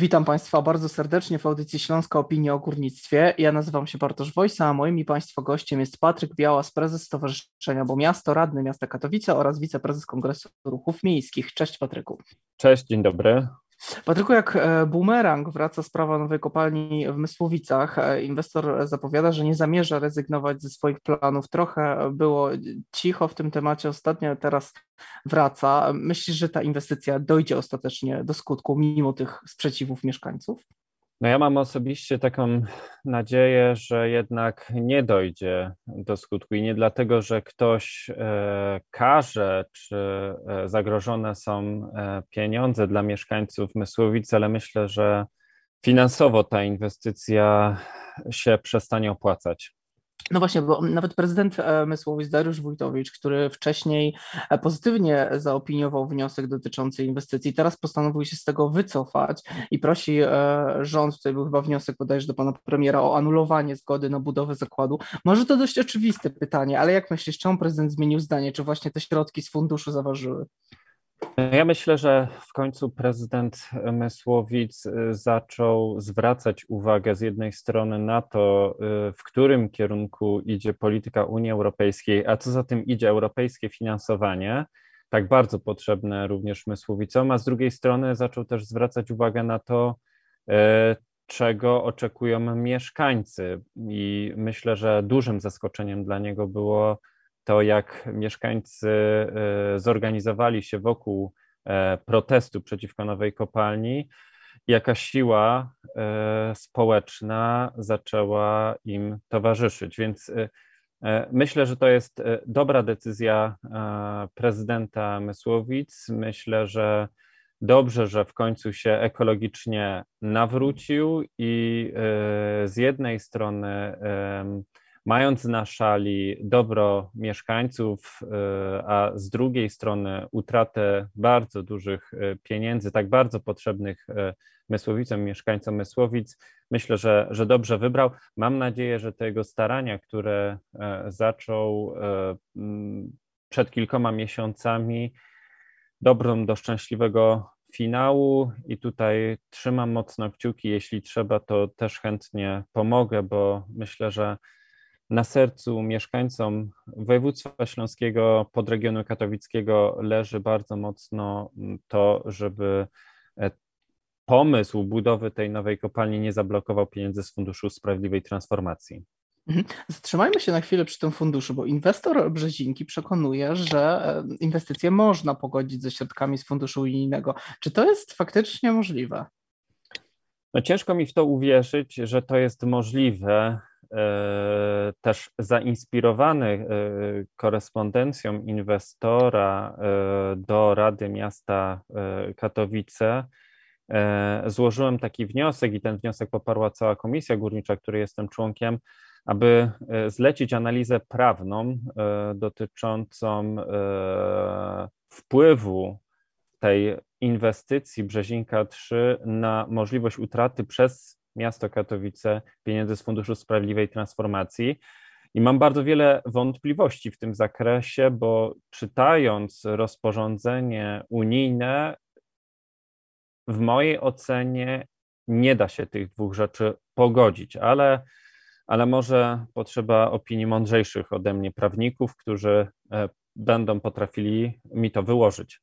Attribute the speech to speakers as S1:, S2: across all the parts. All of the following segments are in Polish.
S1: Witam Państwa bardzo serdecznie w audycji Śląska Opinia o Górnictwie. Ja nazywam się Bartosz Wojsa, a moim i Państwa gościem jest Patryk Białas, prezes Stowarzyszenia Bo Miasto, radny miasta Katowice oraz wiceprezes Kongresu Ruchów Miejskich. Cześć Patryku.
S2: Cześć, dzień dobry.
S1: Patryku, jak e, bumerang wraca sprawa nowej kopalni w Mysłowicach. E, inwestor zapowiada, że nie zamierza rezygnować ze swoich planów. Trochę było cicho w tym temacie ostatnio, teraz wraca. Myślisz, że ta inwestycja dojdzie ostatecznie do skutku, mimo tych sprzeciwów mieszkańców?
S2: No ja mam osobiście taką nadzieję, że jednak nie dojdzie do skutku i nie dlatego, że ktoś e, każe, czy e, zagrożone są e, pieniądze dla mieszkańców Mysłowic, ale myślę, że finansowo ta inwestycja się przestanie opłacać.
S1: No właśnie, bo nawet prezydent e, Mysłowic Dariusz Wójtowicz, który wcześniej e, pozytywnie zaopiniował wniosek dotyczący inwestycji, teraz postanowił się z tego wycofać i prosi e, rząd, tutaj był chyba wniosek bodajże do pana premiera o anulowanie zgody na budowę zakładu. Może to dość oczywiste pytanie, ale jak myślisz, czemu prezydent zmienił zdanie? Czy właśnie te środki z funduszu zaważyły?
S2: Ja myślę, że w końcu prezydent Mysłowic y, zaczął zwracać uwagę z jednej strony na to, y, w którym kierunku idzie polityka Unii Europejskiej, a co za tym idzie europejskie finansowanie, tak bardzo potrzebne również Mysłowicom, a z drugiej strony zaczął też zwracać uwagę na to, y, czego oczekują mieszkańcy. I myślę, że dużym zaskoczeniem dla niego było to, jak mieszkańcy e, zorganizowali się wokół e, protestu przeciwko nowej kopalni, jaka siła e, społeczna zaczęła im towarzyszyć. Więc myślę, że to jest dobra decyzja prezydenta Mysłowic. Myślę, że dobrze, że w końcu się ekologicznie nawrócił i z jednej strony mając na szali dobro mieszkańców, e, a z drugiej strony utratę bardzo dużych e, pieniędzy, tak bardzo potrzebnych e, Mysłowicom, mieszkańcom Mysłowic, myślę, że, że dobrze wybrał. Mam nadzieję, że te jego starania, które zaczął przed kilkoma miesiącami, dobrą do szczęśliwego finału i tutaj trzymam mocno kciuki, jeśli trzeba, to też chętnie pomogę, bo myślę, że na sercu mieszkańcom województwa śląskiego, podregionu katowickiego leży bardzo mocno to, żeby e, pomysł budowy tej nowej kopalni nie zablokował pieniędzy z Funduszu Sprawiedliwej Transformacji.
S1: Mhm. Zatrzymajmy się na chwilę przy tym funduszu, bo inwestor Brzezinki przekonuje, że e, inwestycje można pogodzić ze środkami z funduszu unijnego. Czy to jest faktycznie możliwe?
S2: No ciężko mi w to uwierzyć, że to jest możliwe. E, też zainspirowany e, korespondencją inwestora e, do Rady Miasta Katowice, złożyłem taki wniosek i ten wniosek poparła cała komisja górnicza, której jestem członkiem, aby zlecić analizę prawną dotyczącą wpływu tej inwestycji Brzezinka 3 na możliwość utraty przez miasto Katowice pieniędzy z Funduszu Sprawiedliwej Transformacji. I mam bardzo wiele wątpliwości w tym zakresie, bo czytając rozporządzenie unijne, w mojej ocenie nie da się tych dwóch rzeczy pogodzić, ale, ale może potrzeba opinii mądrzejszych ode mnie prawników, którzy e, będą potrafili mi to wyłożyć.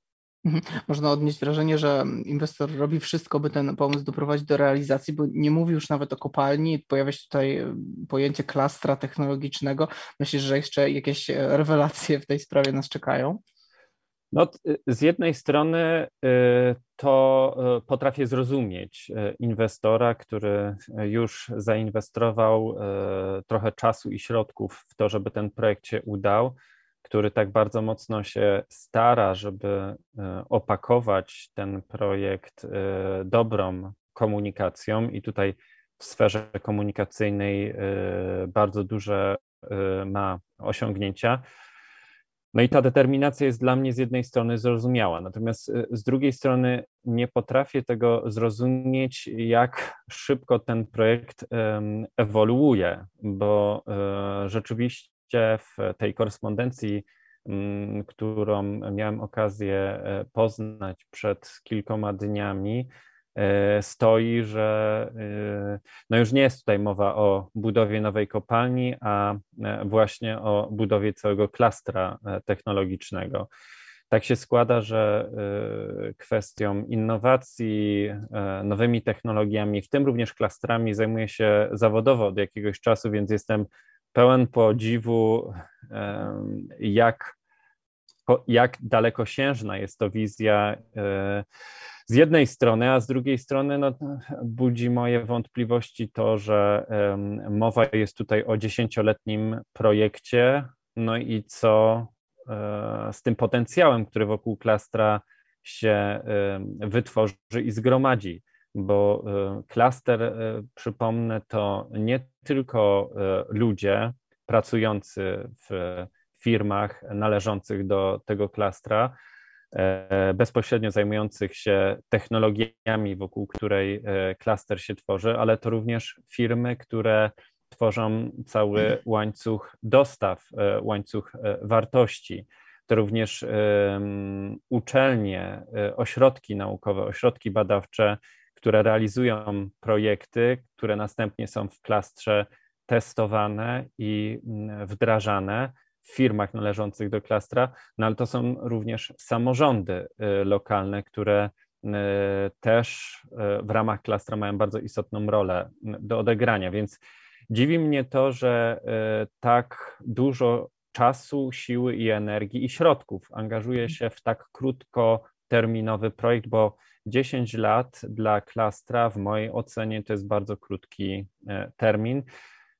S1: Mhm. Można odnieść wrażenie, że inwestor robi wszystko, by ten pomysł doprowadzić do realizacji, bo nie mówi już nawet o kopalni, pojawia się tutaj e, pojęcie klastra technologicznego. Myślisz, że jeszcze jakieś e, rewelacje w tej sprawie nas czekają?
S2: No, z jednej strony to potrafię zrozumieć inwestora, który już zainwestował trochę czasu i środków w to, żeby ten projekt się udał który tak bardzo mocno się stara, żeby e, opakować ten projekt e, dobrą komunikacją, i tutaj w sferze komunikacyjnej e, bardzo duże ma osiągnięcia. No i ta determinacja jest dla mnie z jednej strony zrozumiała, natomiast z drugiej strony nie potrafię tego zrozumieć, jak szybko ten projekt ewoluuje, bo rzeczywiście w tej korespondencji, mm, którą miałem okazję e, poznać przed kilkoma dniami, stoi, że no już nie jest tutaj mowa o budowie nowej kopalni, a właśnie o budowie całego klastra technologicznego. Tak się składa, że kwestią innowacji, nowymi technologiami, w tym również klastrami, zajmuję się zawodowo od jakiegoś czasu, więc jestem pełen podziwu, jak, jak dalekosiężna jest to wizja e, z jednej strony, a z drugiej strony no, budzi moje wątpliwości to, że mowa jest tutaj o dziesięcioletnim projekcie, no i co e, z tym potencjałem, który wokół klastra się wytworzy i zgromadzi bo e, klaster, e, przypomnę, to nie tylko e, ludzie pracujący w firmach należących do tego klastra, bezpośrednio zajmujących się technologiami, wokół której klaster się tworzy, ale to również firmy, które tworzą cały łańcuch dostaw, łańcuch wartości. To również uczelnie, ośrodki naukowe, ośrodki badawcze, które realizują projekty, które następnie są w klastrze testowane i mm, wdrażane w firmach należących do klastra, no ale to są również samorządy y, lokalne, które y, też y, w ramach klastra mają bardzo istotną rolę do odegrania, więc dziwi mnie to, że tak dużo czasu, siły i energii i środków angażuje się w tak krótkoterminowy projekt, bo 10 lat dla klastra w mojej ocenie to jest bardzo krótki e, termin.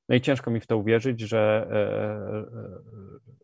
S2: No i ciężko mi w to uwierzyć, że, e, e,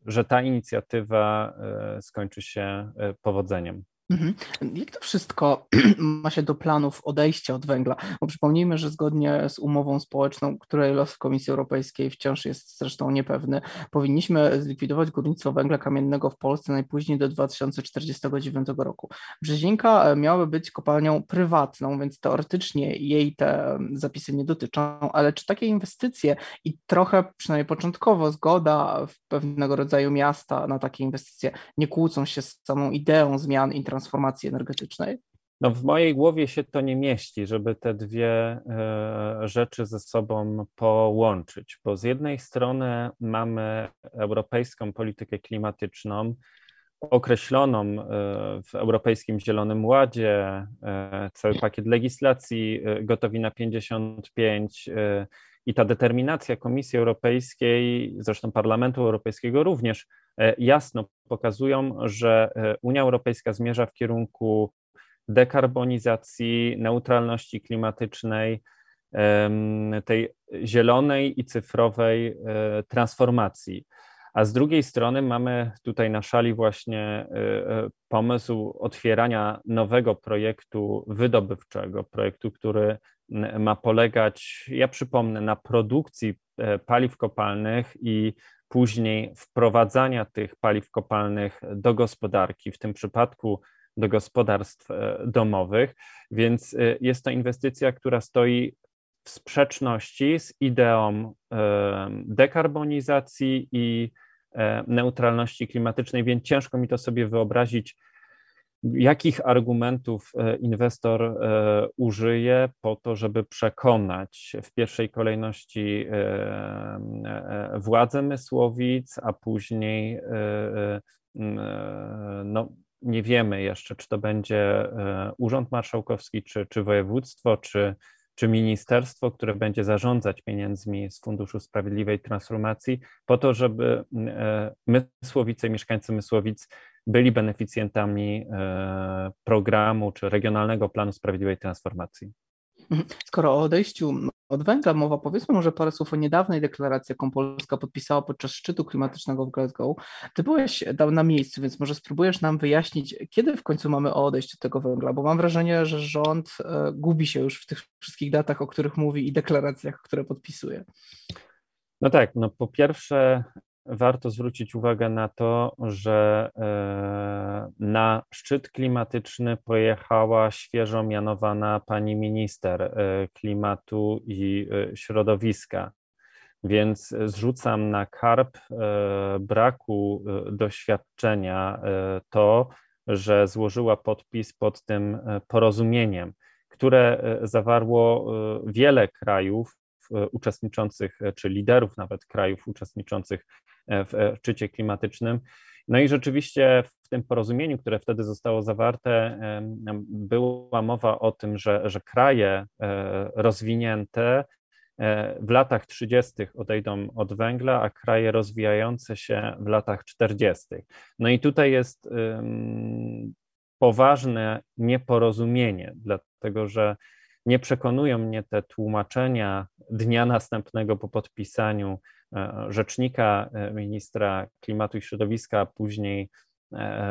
S2: że ta inicjatywa skończy się powodzeniem.
S1: Mhm. Jak to wszystko ma się do planów odejścia od węgla? Bo przypomnijmy, że zgodnie z umową społeczną, której los w Komisji Europejskiej wciąż jest zresztą niepewny, powinniśmy zlikwidować górnictwo węgla kamiennego w Polsce najpóźniej do 2049 roku. Brzezinka e, miałaby być kopalnią prywatną, więc teoretycznie jej te zapisy nie dotyczą, ale czy takie inwestycje i trochę, przynajmniej początkowo, zgoda w pewnego rodzaju miasta na takie inwestycje nie kłócą się z samą ideą zmian i transformacji energetycznej?
S2: No w mojej głowie się to nie mieści, żeby te dwie e, rzeczy ze sobą połączyć, bo z jednej strony mamy europejską politykę klimatyczną, określoną e, w Europejskim Zielonym Ładzie, e, cały pakiet legislacji gotowi na 55 i ta determinacja Komisji Europejskiej, zresztą Parlamentu Europejskiego również jasno pokazują, że e, Unia Europejska zmierza w kierunku dekarbonizacji, neutralności klimatycznej, tej zielonej i cyfrowej e, transformacji. A z drugiej strony mamy tutaj na szali właśnie pomysł otwierania nowego projektu wydobywczego, projektu, który ma polegać, ja przypomnę, na produkcji paliw kopalnych i później wprowadzania tych paliw kopalnych do gospodarki, w tym przypadku do gospodarstw e, domowych, więc e, jest to inwestycja, która stoi w sprzeczności z ideą e, dekarbonizacji i neutralności klimatycznej, więc ciężko mi to sobie wyobrazić jakich argumentów e, inwestor e, użyje po to, żeby przekonać w pierwszej kolejności e, władze Mysłowic, a później no, nie wiemy jeszcze, czy to będzie Urząd Marszałkowski, czy, czy województwo, czy, czy ministerstwo, które będzie zarządzać pieniędzmi z Funduszu Sprawiedliwej Transformacji, po to, żeby Mysłowice, mieszkańcy Mysłowic byli beneficjentami e, programu czy regionalnego planu sprawiedliwej transformacji.
S1: Mhm. Skoro o odejściu od węgla mowa, powiedzmy może parę słów o niedawnej deklaracji, jaką Polska podpisała podczas szczytu klimatycznego w Glasgow. Ty byłeś tam na miejscu, więc może spróbujesz nam wyjaśnić, kiedy w końcu mamy odejść od tego węgla, bo mam wrażenie, że rząd e, gubi się już w tych wszystkich datach, o których mówi i deklaracjach, które podpisuje.
S2: No tak, no po pierwsze warto zwrócić uwagę na to, że e, na szczyt klimatyczny pojechała świeżo mianowana pani minister e, klimatu i e, środowiska. Więc zrzucam na karp braku doświadczenia to, że złożyła podpis pod tym porozumieniem które zawarło wiele krajów uczestniczących, czy liderów nawet krajów uczestniczących w szczycie klimatycznym. No i rzeczywiście w tym porozumieniu, które wtedy zostało zawarte, była mowa o tym, że, że kraje rozwinięte E, w latach 30. odejdą od węgla, a kraje rozwijające się w latach 40. No i tutaj jest poważne nieporozumienie, dlatego że nie przekonują mnie te tłumaczenia dnia następnego po podpisaniu e, rzecznika e, ministra klimatu i środowiska, a później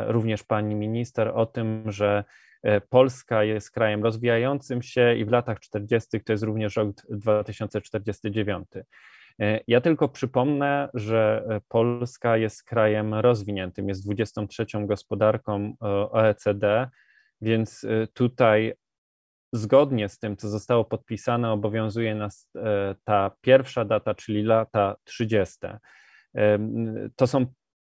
S2: również pani minister o tym, że E, Polska jest krajem rozwijającym się i w latach 40. to jest również rok 2049. E, ja tylko przypomnę, że e, Polska jest krajem rozwiniętym, jest 23. gospodarką OECD, więc tutaj zgodnie z tym, co zostało podpisane, obowiązuje nas ta pierwsza data, czyli lata 30. To są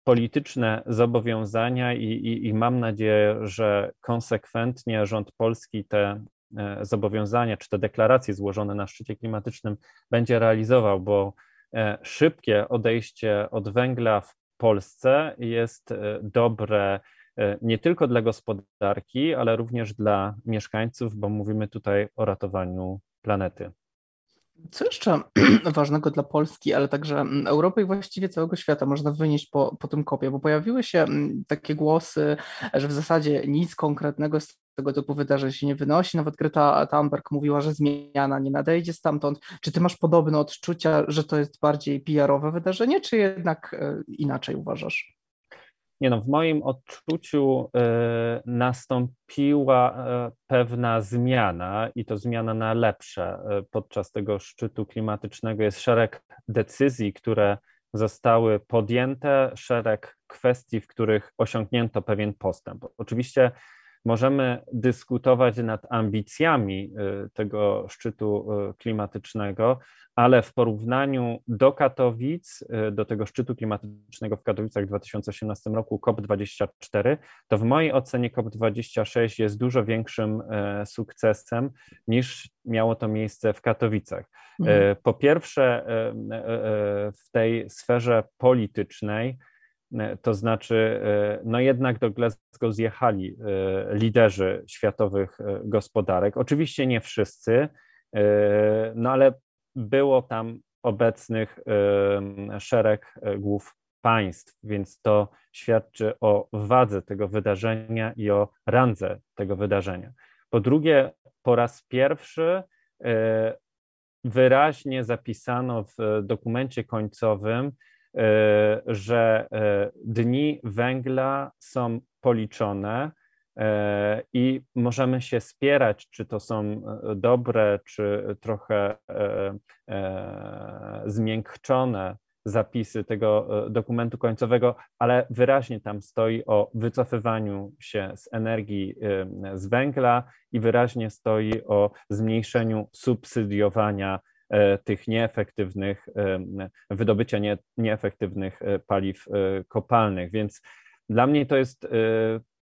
S2: polityczne zobowiązania i, i, i mam nadzieję, że konsekwentnie rząd polski te e, zobowiązania czy te deklaracje złożone na szczycie klimatycznym będzie realizował, bo e, szybkie odejście od węgla w Polsce jest e, dobre nie tylko dla gospodarki, ale również dla mieszkańców, bo mówimy tutaj o ratowaniu planety.
S1: Co jeszcze ważnego dla Polski, ale także mm, Europy i właściwie całego świata można wynieść po, po tym kopie, bo pojawiły się mm, takie głosy, że w zasadzie nic konkretnego z tego typu wydarzeń się nie wynosi. Nawet Greta Thunberg mówiła, że zmiana nie nadejdzie stamtąd. Czy ty masz podobne odczucia, że to jest bardziej PR-owe wydarzenie, czy jednak e, inaczej uważasz?
S2: Nie no, w moim odczuciu y, nastąpiła y, pewna zmiana i to zmiana na lepsze. Y, podczas tego szczytu klimatycznego jest szereg decyzji, które zostały podjęte, szereg kwestii, w których osiągnięto pewien postęp. Oczywiście możemy dyskutować nad ambicjami tego szczytu klimatycznego, ale w porównaniu do Katowic, y, do tego szczytu klimatycznego w Katowicach w 2018 roku COP24, to w mojej ocenie COP26 jest dużo większym sukcesem niż miało to miejsce w Katowicach. Mhm. Po pierwsze, w tej sferze politycznej, to znaczy, no jednak do Glasgow zjechali liderzy światowych gospodarek. Oczywiście nie wszyscy, no ale było tam obecnych szereg e, głów państw, więc to świadczy o wadze tego wydarzenia i o randze tego wydarzenia. Po drugie, po raz pierwszy e, wyraźnie zapisano w dokumencie końcowym, e, że dni węgla są policzone E, i możemy się spierać, czy to są e, dobre, czy trochę e, zmiękczone zapisy tego dokumentu końcowego, ale wyraźnie tam stoi o wycofywaniu się z energii z węgla i wyraźnie stoi o zmniejszeniu subsydiowania tych nieefektywnych, wydobycia nie, nieefektywnych paliw kopalnych. Więc dla mnie to jest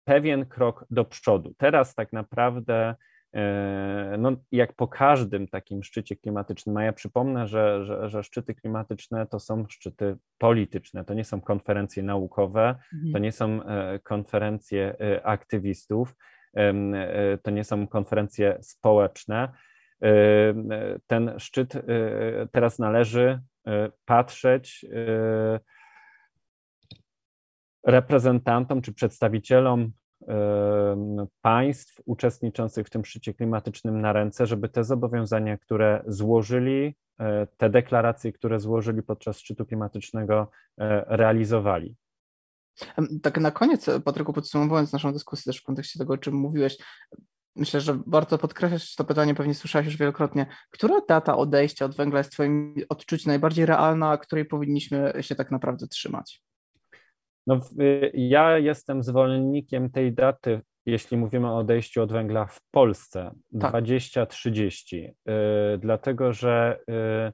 S2: pewien krok do przodu. Teraz tak naprawdę, e, no, jak po każdym takim szczycie klimatycznym, a ja przypomnę, że, że, że szczyty klimatyczne to są szczyty polityczne, to nie są konferencje naukowe, mhm. to nie są e, konferencje e, aktywistów, to nie są konferencje społeczne. Ten szczyt teraz należy patrzeć reprezentantom czy przedstawicielom państw uczestniczących w tym szczycie klimatycznym na ręce, żeby te zobowiązania, które złożyli, te deklaracje, które złożyli podczas szczytu klimatycznego, realizowali.
S1: Tak na koniec, Patryku, podsumowując naszą dyskusję też w kontekście tego, o czym mówiłeś, myślę, że warto podkreślać to pytanie, pewnie słyszałeś już wielokrotnie. Która data odejścia od węgla jest Twoim odczuciem najbardziej realna, a której powinniśmy się tak naprawdę trzymać?
S2: No, ja jestem zwolennikiem tej daty, jeśli mówimy o odejściu od węgla w Polsce, tak. 2030, y, dlatego że y,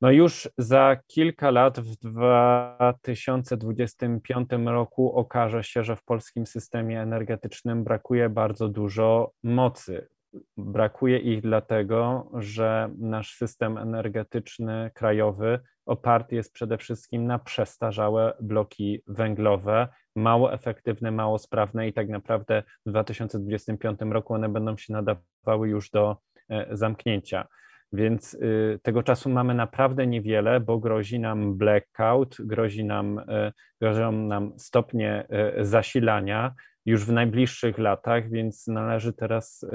S2: no już za kilka lat, w 2025 roku, okaże się, że w polskim systemie energetycznym brakuje bardzo dużo mocy. brakuje ich dlatego, że nasz system energetyczny krajowy oparty jest przede wszystkim na przestarzałe bloki węglowe, mało efektywne, mało sprawne i tak naprawdę w 2025 roku one będą się nadawały już do e, zamknięcia. Więc y, tego czasu mamy naprawdę niewiele, bo grozi nam blackout, grozi nam, y, grożą nam stopnie y, zasilania już w najbliższych latach, więc należy teraz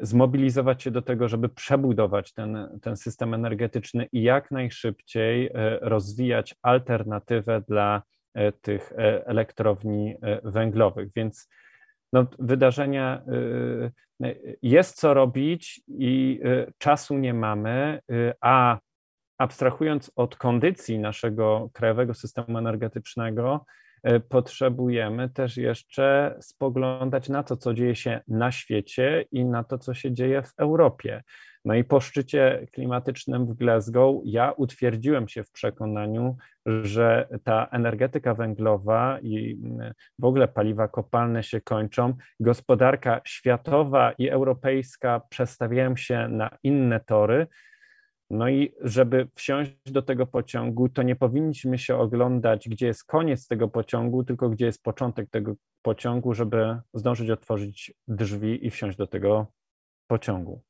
S2: zmobilizować się do tego, żeby przebudować ten, ten system energetyczny i jak najszybciej rozwijać alternatywę dla tych elektrowni węglowych. Więc no, wydarzenia y, y, jest co robić i y, czasu nie mamy, a abstrahując od kondycji naszego krajowego systemu energetycznego, potrzebujemy też jeszcze spoglądać na to, co dzieje się na świecie i na to, co się dzieje w Europie. No i po szczycie klimatycznym w Glasgow ja utwierdziłem się w przekonaniu, że ta energetyka węglowa i w ogóle paliwa kopalne się kończą. Gospodarka światowa i europejska przestawiają się na inne tory. No i żeby wsiąść do tego pociągu, to nie powinniśmy się oglądać, gdzie jest koniec tego pociągu, tylko gdzie jest początek tego pociągu, żeby zdążyć otworzyć drzwi i wsiąść do tego pociągu.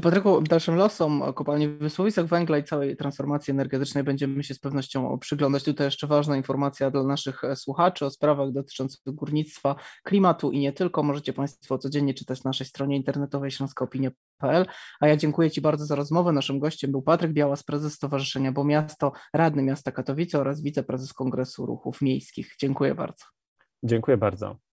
S1: Patryku, dalszym losom kopalni w węgla i całej transformacji energetycznej będziemy się z pewnością przyglądać. Tutaj jeszcze ważna informacja dla naszych e, słuchaczy o sprawach dotyczących górnictwa, klimatu i nie tylko. Możecie Państwo codziennie czytać na naszej stronie internetowej śląskoopinie.pl. A ja dziękuję Ci bardzo za rozmowę. Naszym gościem był Patryk Białas, prezes Stowarzyszenia Bo Miasto, radny miasta Katowice oraz wiceprezes Kongresu Ruchów Miejskich. Dziękuję bardzo.
S2: Dziękuję bardzo.